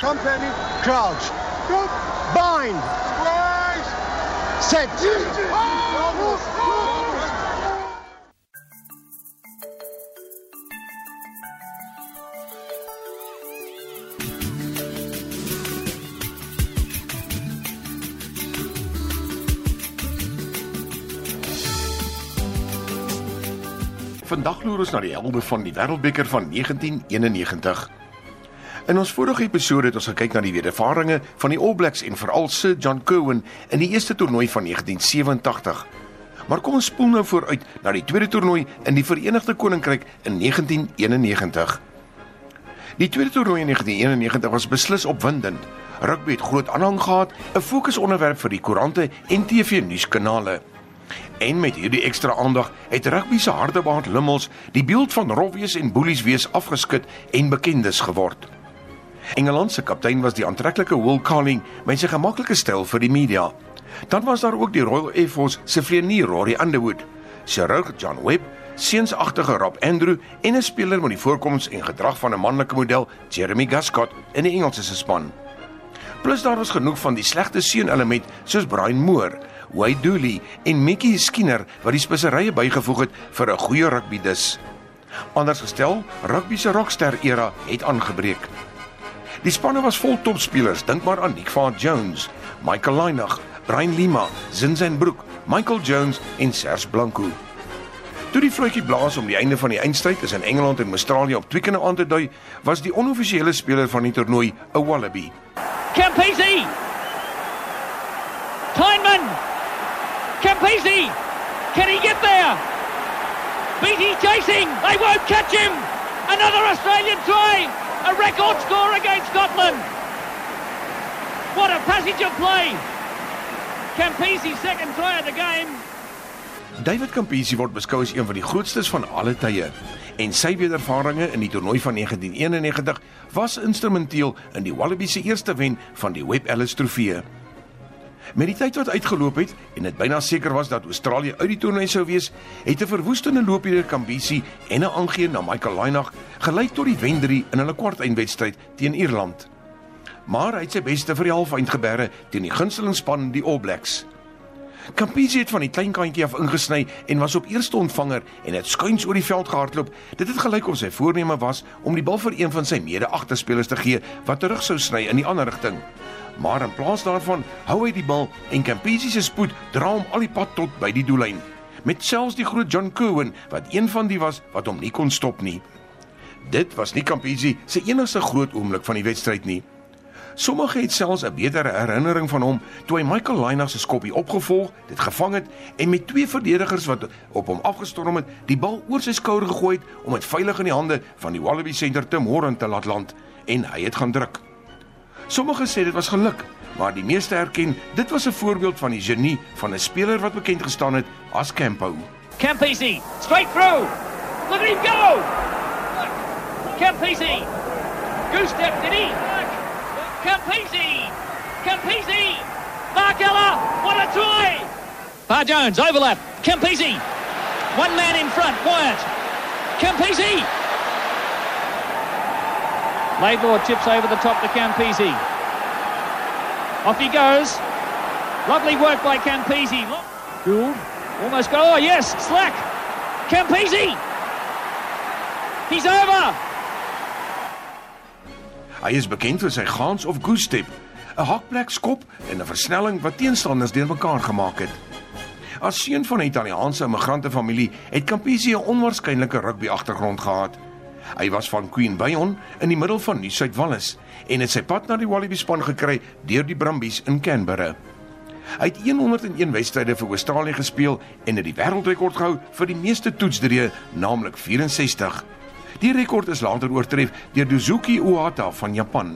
Company, crouch. Bind. Set. Vandag loer ons na die helde van die Wêreldbeker van 1991. In ons vorige episode het ons gekyk na die wedervarings van die All Blacks en veral Sir John Kirwan in die eerste toernooi van 1987. Maar kom ons spoel nou vooruit na die tweede toernooi in die Verenigde Koninkryk in 1991. Die tweede toernooi in 1991 was beslis opwindend. Rugby het groot aanhang gehad, 'n fokusonderwerp vir die koerante en TV-nuuskanale. En met hierdie ekstra aandag het rugby se hardebaard lummels die beeld van rowwees en boelies wees afgeskit en bekendes geword. Engeland se kaptein was die aantreklike Will Carling met sy gemaklike styl vir die media. Dan was daar ook die Royal Air Force se vlieënier Rory Underwood, chirurg John Webb, seunsagtige Rob Andrew en 'n speler met die voorkoms en gedrag van 'n manlike model, Jeremy Guscott in die Engelse span. Plus daar was genoeg van die slegte seun element soos Brian Moore Wade Dooley en Mickey Skinner wat die speserye bygevoeg het vir 'n goeie rugby dis. Anders gestel, rugby se rockster era het aangebreek. Die spanne was vol topspelers, dink maar aan Nick van Jones, Michael Lynagh, Brian Lima, Zinzan Brook, Michael Jones en Serge Blanco. Toe die fluitjie blaas om die einde van die eindstryd tussen Engeland en Australië op Twickenham aan te dui, was die onoffisiële speler van die toernooi 'n Wallaby. Campese! Kleinman! Campese! Can he get there? Beatty chasing! They won't catch him! Another Australian try! A record score against Scotland! What a passage of play! Campese's second try of the game. David Campese word beskou as een van die grootstes van alle tye en sy wedervarings in die toernooi van 1991 was instrumenteel in die Wallabies se eerste wen van die Webb Ellis Trofee. Met die tyd wat uitgeloop het en dit byna seker was dat Australië uit die toernooi sou wees, het 'n verwoestende loop deur Campese en 'n aangee na Michael Lynagh gelei tot die wen-3 in hulle kwartfinalewedstryd teen Ierland. Maar hy het sy beste vir die halfeind geberre teen die gunstelingsspan die All Blacks. Campese het van die klein kantjie af ingesny en was op eerste ontvanger en het skuins oor die veld gehardloop. Dit het gelyk of sy voorneme was om die bal vir een van sy mede-agterspelers te gee wat terug sou sny in die ander rigting. Maar in plaas daarvan hou hy die bal en Campese se spoed dra hom al die pad tot by die doellyn. Met selfs die groot John Cowan wat een van die was wat hom nie kon stop nie. Dit was nie Campese se enigste groot oomblik van die wedstryd nie. Sommige het selfs 'n beter herinnering van hom toe hy Michael Lynagh se skoppie opgevolg, dit gevang het en met twee verdedigers wat op hom afgestorm het, die bal oor sy skouer gegooi het om dit veilig in die hande van die Wallaby senter Tim Horan te laat land en hy het gaan druk. Sommige sê dit was geluk, maar die meeste erken dit was 'n voorbeeld van die genie van 'n speler wat bekend gestaan het as Campo. Campese, straight through! Look at him go! Campese! Goose step, did he? Campese! Campese! Markella! What a try! Bar Jones, overlap. Campese! One man in front, Wyatt. Campese! Laidlaw chips over the top to Campese. Off he goes. Lovely work by Campese. Gould almost go. Oh, yes, slack. Campese! He's over! Hy is bekend vir sy gaans of goose step, 'n hakplek skop en 'n versnelling wat teenstanders deurmekaar gemaak het. As seun van 'n Italiaanse immigrantefamilie het Campese 'n onwaarskynlike rugby agtergrond gehad. Hy was van Queen Bayon in die middel van Nieu-Suid-Wales en het sy pad na die Wallaby span gekry deur die Brumbies in Canberra. Hy het 101 wedstryde vir Australië gespeel en het die wêreldrekord gehou vir die meeste toetsdrieë, naamlik 64. Die rekord is later oortref deur Dozuki Ohata van Japan.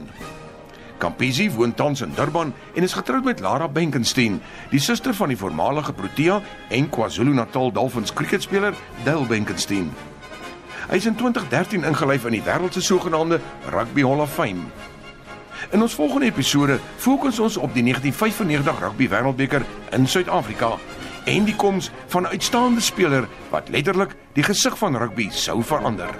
Campisi woon tans in Durban en is getroud met Lara Benkenstein, die suster van die voormalige Protea en KwaZulu-Natal Dolphins kriketspeler Dale Benkenstein. Hy is in 2013 ingelyf in die wêreld se sogenaamde Rugby Hall of Fame. In ons volgende episode fokus ons op die 1995 Rugby Wêreldbeker in Suid-Afrika en die koms van 'n uitstaande speler wat letterlik die gesig van rugby sou verander.